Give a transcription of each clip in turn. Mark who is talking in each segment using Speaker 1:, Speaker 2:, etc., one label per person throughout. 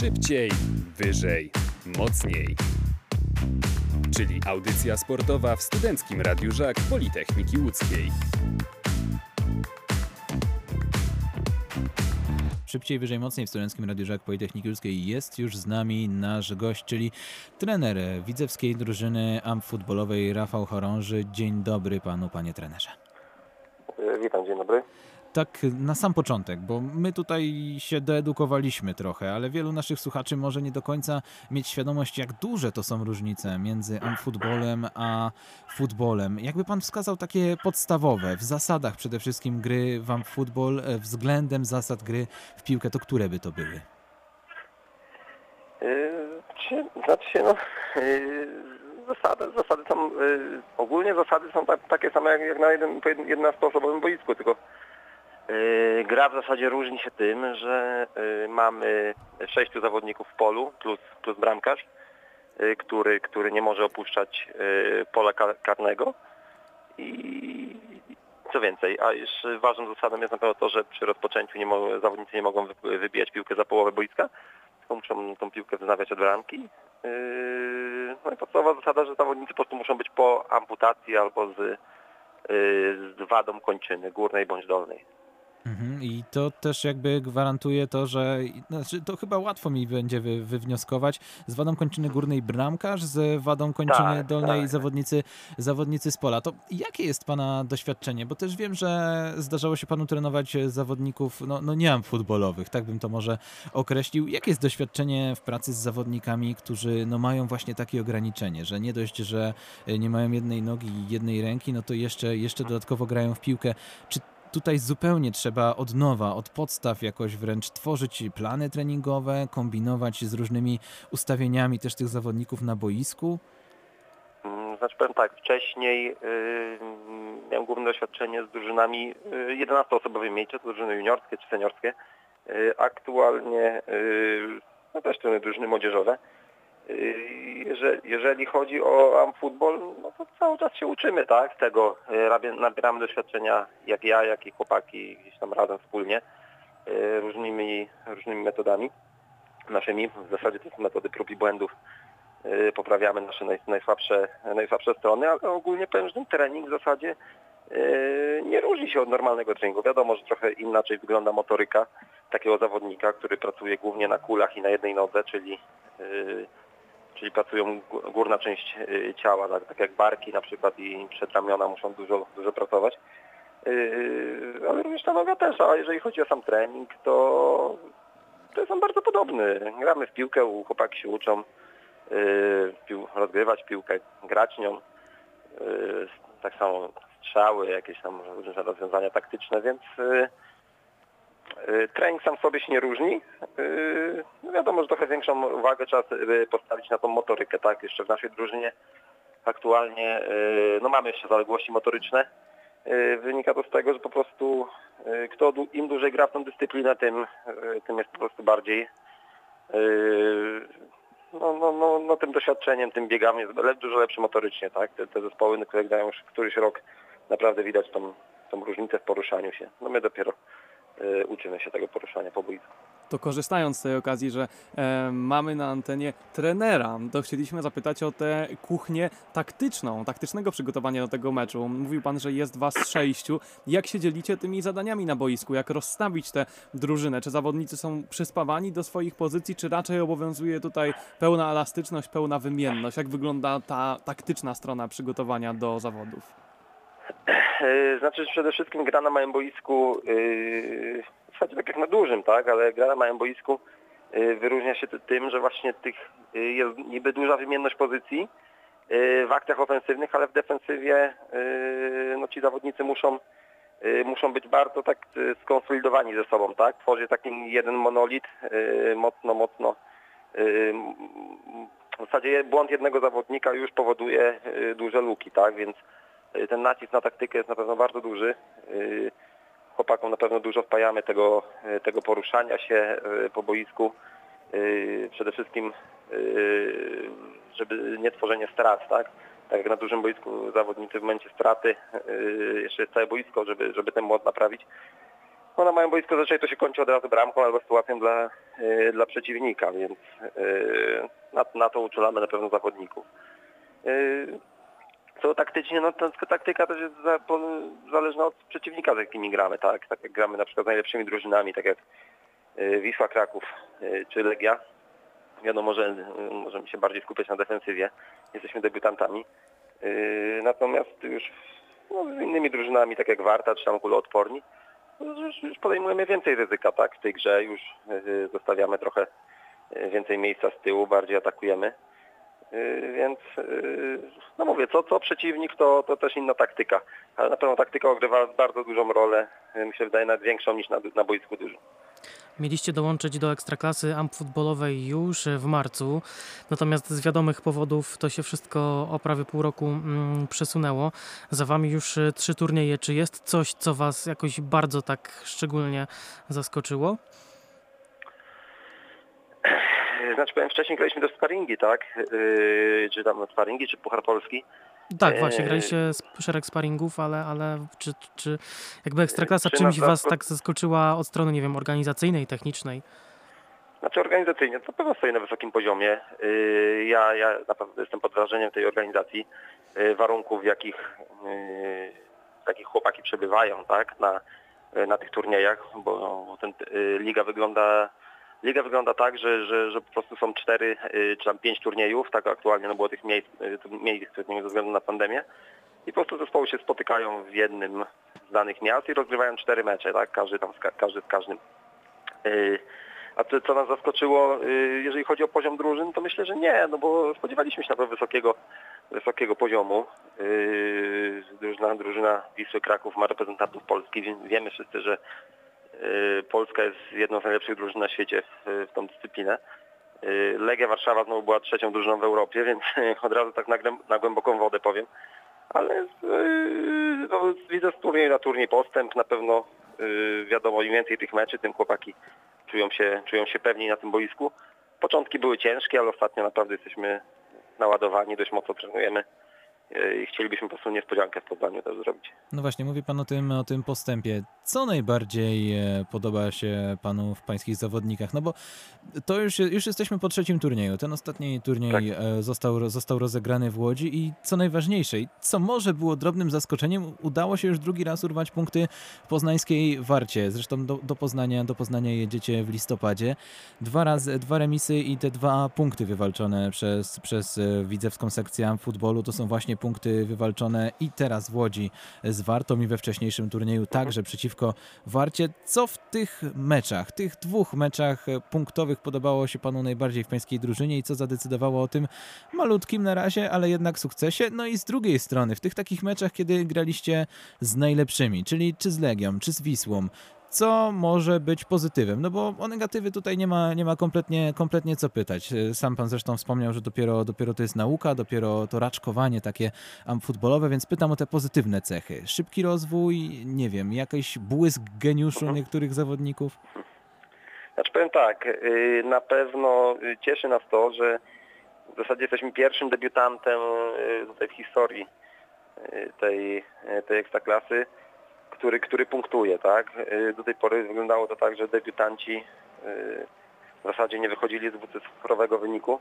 Speaker 1: Szybciej, wyżej, mocniej. Czyli audycja sportowa w Studenckim Radiu Żak Politechniki Łódzkiej.
Speaker 2: Szybciej, wyżej, mocniej w Studenckim Radiu Żak Politechniki Łódzkiej jest już z nami nasz gość, czyli trener widzewskiej drużyny AMP futbolowej Rafał Chorąży. Dzień dobry panu, panie trenerze.
Speaker 3: Witam, dzień dobry.
Speaker 2: Tak na sam początek, bo my tutaj się doedukowaliśmy trochę, ale wielu naszych słuchaczy może nie do końca mieć świadomość, jak duże to są różnice między futbolem a futbolem. Jakby pan wskazał takie podstawowe, w zasadach przede wszystkim gry w futbol, względem zasad gry w piłkę, to które by to były?
Speaker 3: Yy, znaczy się, no, yy, zasady, zasady są, ogólnie zasady są tak, takie same jak, na jeden, 11-osobowym boisku, tylko gra w zasadzie różni się tym, że yy, mamy sześciu zawodników w polu plus, plus bramkarz, yy, który, który nie może opuszczać pola karnego. I co więcej, a już ważną zasadą jest na pewno to, że przy rozpoczęciu nie mo- zawodnicy nie mogą wybijać piłkę za połowę boiska, tylko muszą tą piłkę wznawiać od bramki. No i podstawowa zasada, że zawodnicy po prostu muszą być po amputacji albo z, z wadą kończyny górnej bądź dolnej.
Speaker 2: Mhm. I to też jakby gwarantuje to, że znaczy to chyba łatwo mi będzie wy, wywnioskować z wadą kończyny górnej bramkarz, z wadą kończyny
Speaker 3: tak,
Speaker 2: dolnej
Speaker 3: tak.
Speaker 2: zawodnicy, zawodnicy z pola. To jakie jest pana doświadczenie? Bo też wiem, że zdarzało się panu trenować zawodników, no, no nie mam futbolowych, tak bym to może określił. Jakie jest doświadczenie w pracy z zawodnikami, którzy no, mają właśnie takie ograniczenie, że nie dość, że nie mają jednej nogi i jednej ręki, no to jeszcze, jeszcze dodatkowo grają w piłkę. Czy tutaj zupełnie trzeba od nowa, od podstaw jakoś wręcz tworzyć plany treningowe, kombinować z różnymi ustawieniami też tych zawodników na boisku?
Speaker 3: Znaczy powiem tak, wcześniej yy, miałem główne doświadczenie z drużynami yy, 11-osobowymi, czy to drużyny juniorskie, czy seniorskie. Yy, aktualnie yy, no też trenuję drużyny młodzieżowe. Jeżeli, jeżeli chodzi o amfutbol, no to cały czas się uczymy, tak, tego. Nabieramy doświadczenia, jak ja, jak i chłopaki gdzieś tam razem wspólnie, różnymi, różnymi metodami naszymi. W zasadzie to są metody prób i błędów. Poprawiamy nasze naj, najsłabsze, najsłabsze strony, ale ogólnie powiem, że ten trening w zasadzie nie różni się od normalnego treningu. Wiadomo, że trochę inaczej wygląda motoryka takiego zawodnika, który pracuje głównie na kulach i na jednej nodze, czyli czyli pracują górna część ciała, tak, tak jak barki na przykład i przedramiona muszą dużo, dużo pracować. Ale również ta noga też, a jeżeli chodzi o sam trening, to, to jest on bardzo podobny. Gramy w piłkę, chłopaki się uczą rozgrywać piłkę, grać nią. Tak samo strzały, jakieś tam różne rozwiązania taktyczne, więc trening sam sobie się nie różni. No wiadomo, że trochę większą uwagę trzeba postawić na tą motorykę, tak? Jeszcze w naszej drużynie aktualnie no mamy jeszcze zaległości motoryczne. Wynika to z tego, że po prostu kto im dłużej gra w tą dyscyplinę, tym, tym jest po prostu bardziej no, no, no, no tym doświadczeniem, tym biegami jest dużo lepszy motorycznie, tak? Te, te zespoły, które grają już któryś rok, naprawdę widać tą, tą różnicę w poruszaniu się. No my dopiero uczymy się tego poruszania po boisku.
Speaker 4: To korzystając z tej okazji, że e, mamy na antenie trenera, to chcieliśmy zapytać o tę kuchnię taktyczną, taktycznego przygotowania do tego meczu. Mówił Pan, że jest Was sześciu. Jak się dzielicie tymi zadaniami na boisku? Jak rozstawić tę drużynę? Czy zawodnicy są przyspawani do swoich pozycji, czy raczej obowiązuje tutaj pełna elastyczność, pełna wymienność? Jak wygląda ta taktyczna strona przygotowania do zawodów?
Speaker 3: Znaczy przede wszystkim gra na małym boisku, w zasadzie tak jak na dużym, tak, ale gra na małym boisku wyróżnia się tym, że właśnie tych jest niby duża wymienność pozycji w akcjach ofensywnych, ale w defensywie no ci zawodnicy muszą muszą być bardzo tak skonsolidowani ze sobą, tak? Tworzy taki jeden monolit mocno, mocno w zasadzie błąd jednego zawodnika już powoduje duże luki, tak? Więc ten nacisk na taktykę jest na pewno bardzo duży. Chłopakom na pewno dużo wpajamy tego, tego poruszania się po boisku. Przede wszystkim, żeby nie tworzenie strat, tak? Tak jak na dużym boisku zawodnicy w momencie straty, jeszcze jest całe boisko, żeby, żeby ten błąd naprawić. no na małym boisku zazwyczaj to się kończy od razu bramką albo sytuacją dla, y, dla przeciwnika, więc y, na, na to uczulamy na pewno zawodników. Co taktycznie, no to taktyka też jest za, po, zależna od przeciwnika, z jakimi gramy, tak? Tak jak gramy na przykład z najlepszymi drużynami, tak jak y, Wisła Kraków y, czy Legia. Wiadomo, że y, możemy się bardziej skupiać na defensywie. Jesteśmy debiutantami. Natomiast już no, z innymi drużynami, tak jak Warta czy tam no, już, podejmujemy więcej ryzyka, tak? W tej grze już zostawiamy trochę więcej miejsca z tyłu, bardziej atakujemy. Y, Więc y, no mówię, co, co przeciwnik, to, to też inna taktyka. Ale na pewno taktyka odgrywa bardzo dużą rolę, y, mi się wydaje nawet większą niż na, na boisku dużo.
Speaker 5: Mieliście dołączyć do ekstraklasy amp futbolowej już w marcu, natomiast z wiadomych powodów to się wszystko o prawie pół roku mm, przesunęło. Za wami już e, trzy turnieje. Czy jest coś, co was jakoś bardzo tak szczególnie zaskoczyło?
Speaker 3: Znaczy powiem, wcześniej graliśmy też sparingi, tak? Yy, czy tam sparingi, czy Puchar Polski.
Speaker 5: Tak, właśnie,
Speaker 3: Eee.
Speaker 5: graliście szereg sparingów, ale, ale czy, czy jakby ekstraklasa
Speaker 3: Czy
Speaker 5: czymś was tak zaskoczyła od strony, nie wiem, organizacyjnej, technicznej?
Speaker 3: Znaczy organizacyjnie to na pewno stoi na wysokim poziomie. Yy, Ja, ja naprawdę jestem pod wrażeniem tej organizacji, yy, warunków w jakich, yy, w jakich chłopaki przebywają tak, na, yy, na tych turniejach, bo ten, yy, liga wygląda Liga wygląda tak, że, że, że po prostu są cztery yy, czy tam pięć turniejów, tak aktualnie no było tych mniej tych turniejów ze względu na pandemię i po prostu zespoły się spotykają w jednym z danych miast i rozgrywają cztery mecze, tak, każdy tam każdy z każdym. Yy, a to, co nas zaskoczyło, y, jeżeli chodzi o poziom drużyn, to myślę, że nie, no bo spodziewaliśmy się na pewno wysokiego, wysokiego poziomu. Y, Drużyna, drużyna Wisły Kraków ma reprezentantów Polski, wiemy wszyscy, że y, Polska jest jedną z najlepszych drużyn na świecie w, tą dyscyplinę. Y, Legia Warszawa znowu była trzecią drużyną w Europie, więc od razu tak na, głęboką wodę powiem. Ale y, no, widzę z turnieju na turniej postęp, na pewno y, wiadomo, im więcej tych meczy, tym chłopaki czują się, czują się pewniej na tym boisku. Początki były ciężkie, ale ostatnio naprawdę jesteśmy naładowani, dość mocno trenujemy i chcielibyśmy po prostu niespodziankę w Poznaniu też zrobić.
Speaker 2: No właśnie, mówi pan o tym, o tym postępie. Co najbardziej e, podoba się panu w pańskich zawodnikach? No bo to już, już jesteśmy po trzecim turnieju. Ten ostatni turniej
Speaker 3: Tak.
Speaker 2: e, został, został rozegrany w Łodzi i co najważniejsze, co może było drobnym zaskoczeniem, udało się już drugi raz urwać punkty w poznańskiej Warcie. Zresztą do, do, Poznania, do Poznania jedziecie w listopadzie. Dwa razy, dwa remisy i te dwa punkty wywalczone przez, przez e, widzewską sekcję futbolu to są właśnie punkty wywalczone i teraz w Łodzi z Wartą i we wcześniejszym turnieju także przeciwko Warcie. Co w tych meczach, tych dwóch meczach punktowych podobało się panu najbardziej w pańskiej drużynie i co zadecydowało o tym malutkim na razie, ale jednak sukcesie? No i z drugiej strony, w tych takich meczach, kiedy graliście z najlepszymi, czyli czy z Legią, czy z Wisłą, co może być pozytywem? No bo o negatywy tutaj nie ma, nie ma kompletnie, kompletnie co pytać. E, Sam pan zresztą wspomniał, że dopiero, dopiero to jest nauka, dopiero to raczkowanie takie futbolowe, więc pytam o te pozytywne cechy. Szybki rozwój, nie wiem, jakiś błysk geniuszu niektórych zawodników?
Speaker 3: Znaczy powiem tak, y, na pewno y, cieszy nas to, że w zasadzie jesteśmy pierwszym debiutantem y, tutaj w historii tej, tej ekstraklasy, który, który punktuje, tak? Y, Do tej pory wyglądało to tak, że debiutanci y, w zasadzie nie wychodzili z dwucyfrowego wyniku.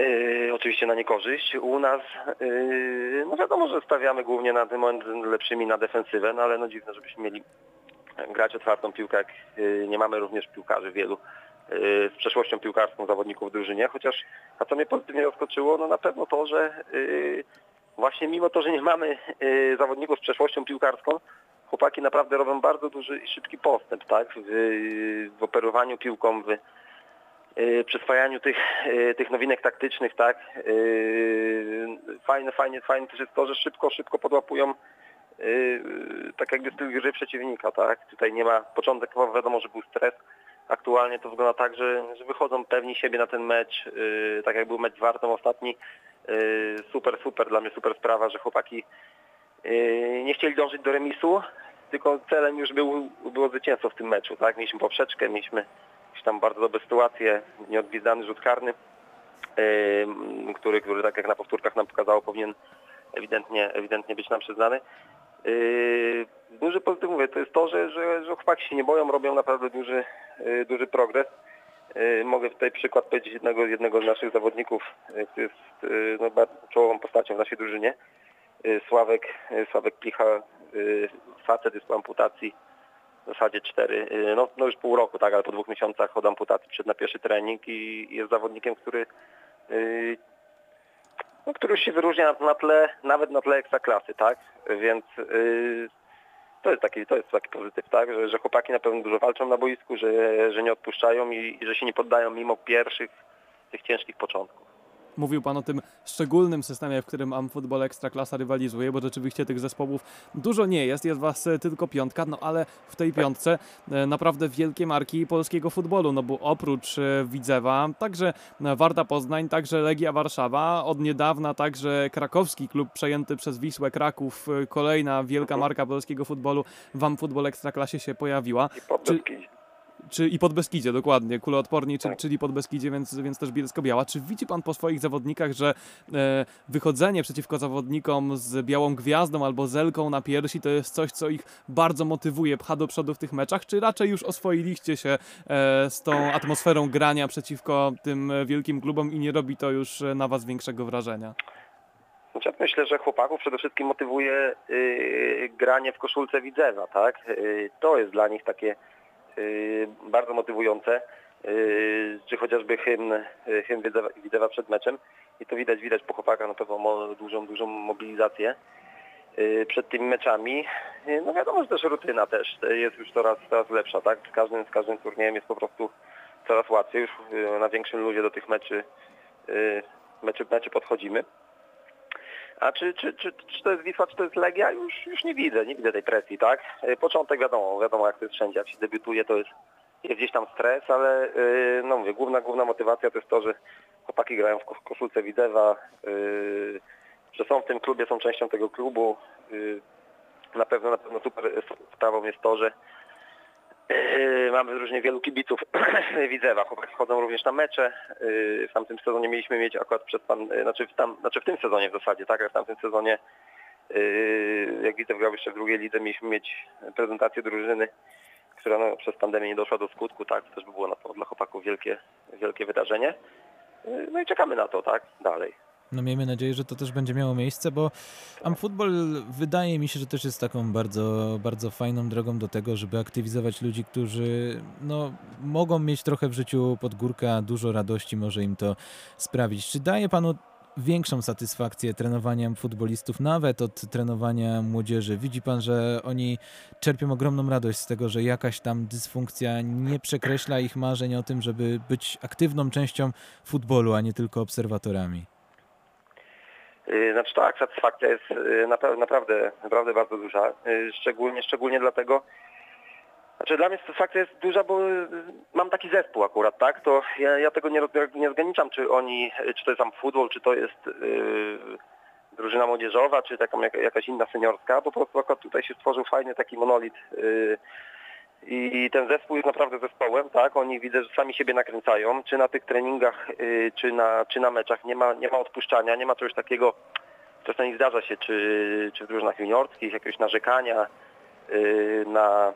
Speaker 3: Y, oczywiście na niekorzyść. U nas, no wiadomo, że stawiamy głównie na ten moment lepszymi na defensywę, no ale no dziwne, żebyśmy mieli grać otwartą piłkę, jak nie mamy również piłkarzy wielu z przeszłością piłkarską zawodników w drużynie, chociaż a co mnie pozytywnie zaskoczyło, no na pewno to, że właśnie mimo to, że nie mamy y, zawodników z przeszłością piłkarską, chłopaki naprawdę robią bardzo duży i szybki postęp, tak, w, w operowaniu piłką, w y, przyswajaniu tych, y, tych nowinek taktycznych, tak. Fajne, fajnie, fajne też jest to, że szybko, szybko podłapują tak jakby styl gry przeciwnika, tak. Tutaj nie ma, początkowo wiadomo, że był stres, aktualnie to wygląda tak, że, że wychodzą pewni siebie na ten mecz, tak jak był mecz z Wartą ostatni, super, super, dla mnie super sprawa, że chłopaki y, nie chcieli dążyć do remisu, tylko celem już był, było zwycięstwo w tym meczu, tak, mieliśmy poprzeczkę, mieliśmy tam bardzo dobre sytuacje, nieodgwizdany rzut karny, y, który, który tak jak na powtórkach nam pokazało powinien ewidentnie, ewidentnie być nam przyznany. Duży pozytyw mówię, to jest to, że, że, że chłopaki się nie boją, robią naprawdę duży, duży progres. Yy, mogę tutaj przykład powiedzieć jednego, jednego z naszych zawodników, który jest yy, no, czołową postacią w naszej drużynie. Yy, Sławek, Sławek Plicha, yy, facet jest po amputacji w zasadzie cztery, no, no już pół roku, tak, ale po dwóch miesiącach od amputacji przyszedł na pierwszy trening i jest zawodnikiem, który no, który się wyróżnia na, tle, nawet na tle ekstraklasy, tak? Więc to jest taki, to jest taki pozytyw, tak? Że, że chłopaki na pewno dużo walczą na boisku, że, że nie odpuszczają i, i że się nie poddają mimo pierwszych tych ciężkich początków.
Speaker 4: Mówił Pan o tym szczególnym systemie, w którym Amfootball Ekstraklasa rywalizuje, bo rzeczywiście tych zespołów dużo nie jest, jest Was e, tylko piątka, no ale w tej piątce e, naprawdę wielkie marki polskiego futbolu, no bo oprócz e, Widzewa, także Warta Poznań, także Legia Warszawa, od niedawna także krakowski klub przejęty przez Wisłę Kraków, kolejna wielka marka polskiego futbolu w Amfootball Ekstraklasie się pojawiła. Czy-
Speaker 3: Czy...
Speaker 4: Czy i Podbeskidzie, dokładnie, kuloodporni, czyli,
Speaker 3: Tak.
Speaker 4: czyli Podbeskidzie, więc, więc też Bielsko-Biała. Czy widzi Pan po swoich zawodnikach, że e, wychodzenie przeciwko zawodnikom z białą gwiazdą albo zelką na piersi to jest coś, co ich bardzo motywuje, pcha do przodu w tych meczach, czy raczej już oswoiliście się e, z tą atmosferą grania przeciwko tym wielkim klubom i nie robi to już na Was większego wrażenia?
Speaker 3: Znaczy, ja myślę, że chłopaków przede wszystkim motywuje yy, granie w koszulce Widzewa, tak? Yy, to jest dla nich takie bardzo motywujące, czy chociażby hymn, yy, hymn Widzewa, przed meczem. I to widać, widać po chłopakach na pewno dużą, dużą mobilizację yy, przed tymi meczami. No wiadomo, że też rutyna też jest już coraz, coraz lepsza, tak? Z każdym, z każdym turniejem jest po prostu coraz łatwiej. Już na większym luzie do tych meczy, meczy, meczy podchodzimy. A czy, czy, czy, czy to jest Wisła, czy to jest Legia? Już, już nie widzę, nie widzę tej presji, tak? Y, Początek wiadomo, wiadomo jak to jest wszędzie, jak się debiutuje to jest, jest gdzieś tam stres, ale yy, no mówię, główna, główna motywacja to jest to, że chłopaki grają w ko- koszulce Widzewa, yy, że są w tym klubie, są częścią tego klubu. Na pewno, na pewno super sprawą jest to, że Mamy różnie wielu kibiców Widzewa. Chłopaki chodzą również na mecze. Yy, W tamtym sezonie mieliśmy mieć akurat przez pan, yy, znaczy w, tam, znaczy w tym sezonie w zasadzie, tak, w tamtym sezonie yy, jak Widzew grał jeszcze w drugiej lidze, mieliśmy mieć prezentację drużyny, która no, przez pandemię nie doszła do skutku, tak, to też by było na pewno dla chłopaków wielkie, wielkie wydarzenie. No i czekamy na to, tak, dalej.
Speaker 2: No miejmy nadzieję, że to też będzie miało miejsce, bo Amfootball wydaje mi się, że też jest taką bardzo, bardzo fajną drogą do tego, żeby aktywizować ludzi, którzy no, mogą mieć trochę w życiu pod górkę, a dużo radości może im to sprawić. Czy daje panu większą satysfakcję trenowaniem futbolistów, nawet od trenowania młodzieży? Widzi pan, że oni czerpią ogromną radość z tego, że jakaś tam dysfunkcja nie przekreśla ich marzeń o tym, żeby być aktywną częścią futbolu, a nie tylko obserwatorami?
Speaker 3: Yy, Znaczy tak, satysfakcja jest napra- naprawdę, naprawdę bardzo duża. Yy, Szczególnie, szczególnie dlatego, znaczy dla mnie satysfakcja jest duża, bo mam taki zespół akurat, tak? To ja, ja tego nie, nie zgraniczam, czy oni, czy to jest tam futbol, czy to jest yy, drużyna młodzieżowa, czy taką jak, jakaś inna seniorska. Po prostu akurat tutaj się stworzył fajny taki monolit yy, i ten zespół jest naprawdę zespołem, tak? Oni widzę, że sami siebie nakręcają, czy na tych treningach, yy, czy, na, czy na meczach. Nie ma, nie ma odpuszczania, nie ma czegoś takiego, czasami zdarza się, czy, czy w drużynach juniorskich, jakiegoś narzekania yy, na,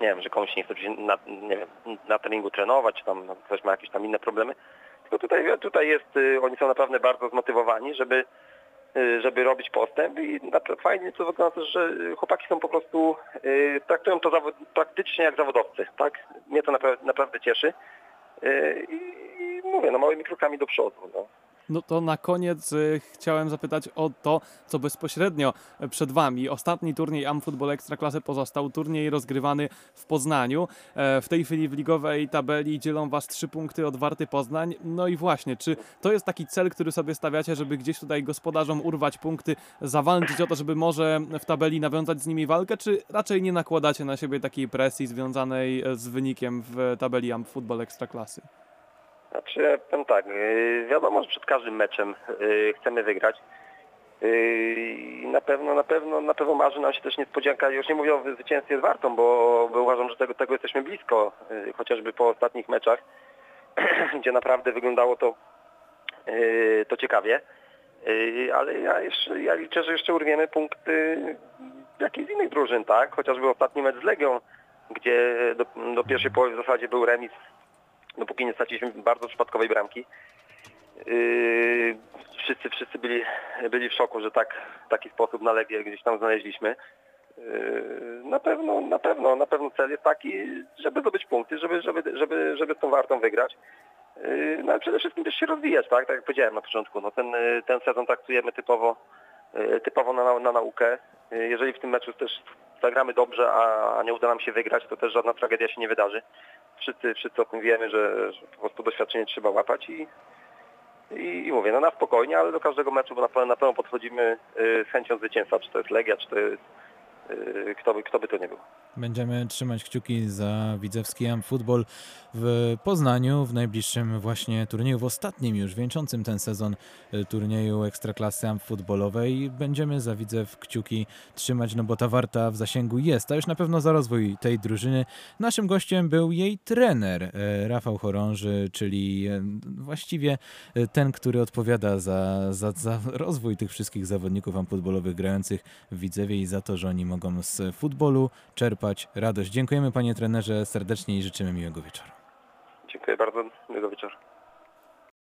Speaker 3: nie wiem, że komuś nie chce na, nie wiem, na treningu trenować, czy tam no, ktoś ma jakieś tam inne problemy. Tylko tutaj, tutaj jest, yy, oni są naprawdę bardzo zmotywowani, żeby y, żeby robić postęp i fajnie to wygląda też, że chłopaki są po prostu, y, traktują to zawod, praktycznie jak zawodowcy, tak? Mnie to naprawdę, naprawdę cieszy y, i, i mówię, no małymi krokami do przodu, no.
Speaker 4: No to na koniec y, chciałem zapytać o to, co bezpośrednio przed Wami. Ostatni turniej Amfootball Ekstraklasy pozostał. Turniej rozgrywany w Poznaniu. E, w tej chwili w ligowej tabeli dzielą Was trzy punkty od Warty Poznań. No i właśnie, czy to jest taki cel, który sobie stawiacie, żeby gdzieś tutaj gospodarzom urwać punkty, zawalczyć o to, żeby może w tabeli nawiązać z nimi walkę, czy raczej nie nakładacie na siebie takiej presji związanej e, z wynikiem w tabeli Amfootball Ekstraklasy?
Speaker 3: Znaczy, ja powiem tak, yy, wiadomo, że przed każdym meczem yy, chcemy wygrać. Yy, I na pewno, na pewno, na pewno marzy nam się też niespodzianka, już nie mówię o zwycięstwie z Wartą, bo, bo uważam, że tego, tego jesteśmy blisko, chociażby po ostatnich meczach, gdzie naprawdę wyglądało to, to ciekawie. Ale ja, jeszcze, ja liczę, że jeszcze urwiemy punkty jakichś innych drużyn, tak? Chociażby ostatni mecz z Legią, gdzie do, do pierwszej połowy w zasadzie był remis, dopóki nie straciliśmy bardzo przypadkowej bramki. Yy, wszyscy, wszyscy byli, byli w szoku, że tak, taki sposób na Legię gdzieś tam znaleźliśmy. Yy, Na pewno, na pewno, na pewno cel jest taki, żeby zdobyć punkty, żeby, żeby, żeby, żeby z tą wartą wygrać. Yy, No ale przede wszystkim też się rozwijać, tak? Tak jak powiedziałem na początku. No ten, ten sezon traktujemy typowo, yy, typowo na, na naukę. Yy, Jeżeli w tym meczu też zagramy dobrze, a nie uda nam się wygrać, to też żadna tragedia się nie wydarzy. Wszyscy, wszyscy o tym wiemy, że, że po prostu doświadczenie trzeba łapać i, i, i mówię, no na spokojnie, ale do każdego meczu bo na, na pewno podchodzimy yy, z chęcią zwycięstwa, czy to jest Legia, czy to jest kto by, kto by to nie był.
Speaker 2: Będziemy trzymać kciuki za widzewski Am Football w Poznaniu w najbliższym właśnie turnieju, w ostatnim już wieńczącym ten sezon y, turnieju Ekstraklasy Am Footballowej. Będziemy za Widzew kciuki trzymać, no bo ta warta w zasięgu jest, a już na pewno za rozwój tej drużyny. Naszym gościem był jej trener e, Rafał Chorąży, czyli właściwie ten, który odpowiada za, za, za rozwój tych wszystkich zawodników amfutbolowych grających w Widzewie i za to, że oni mogą z futbolu czerpać radość. Dziękujemy panie trenerze serdecznie i życzymy miłego wieczoru.
Speaker 3: Dziękuję bardzo, miłego wieczoru.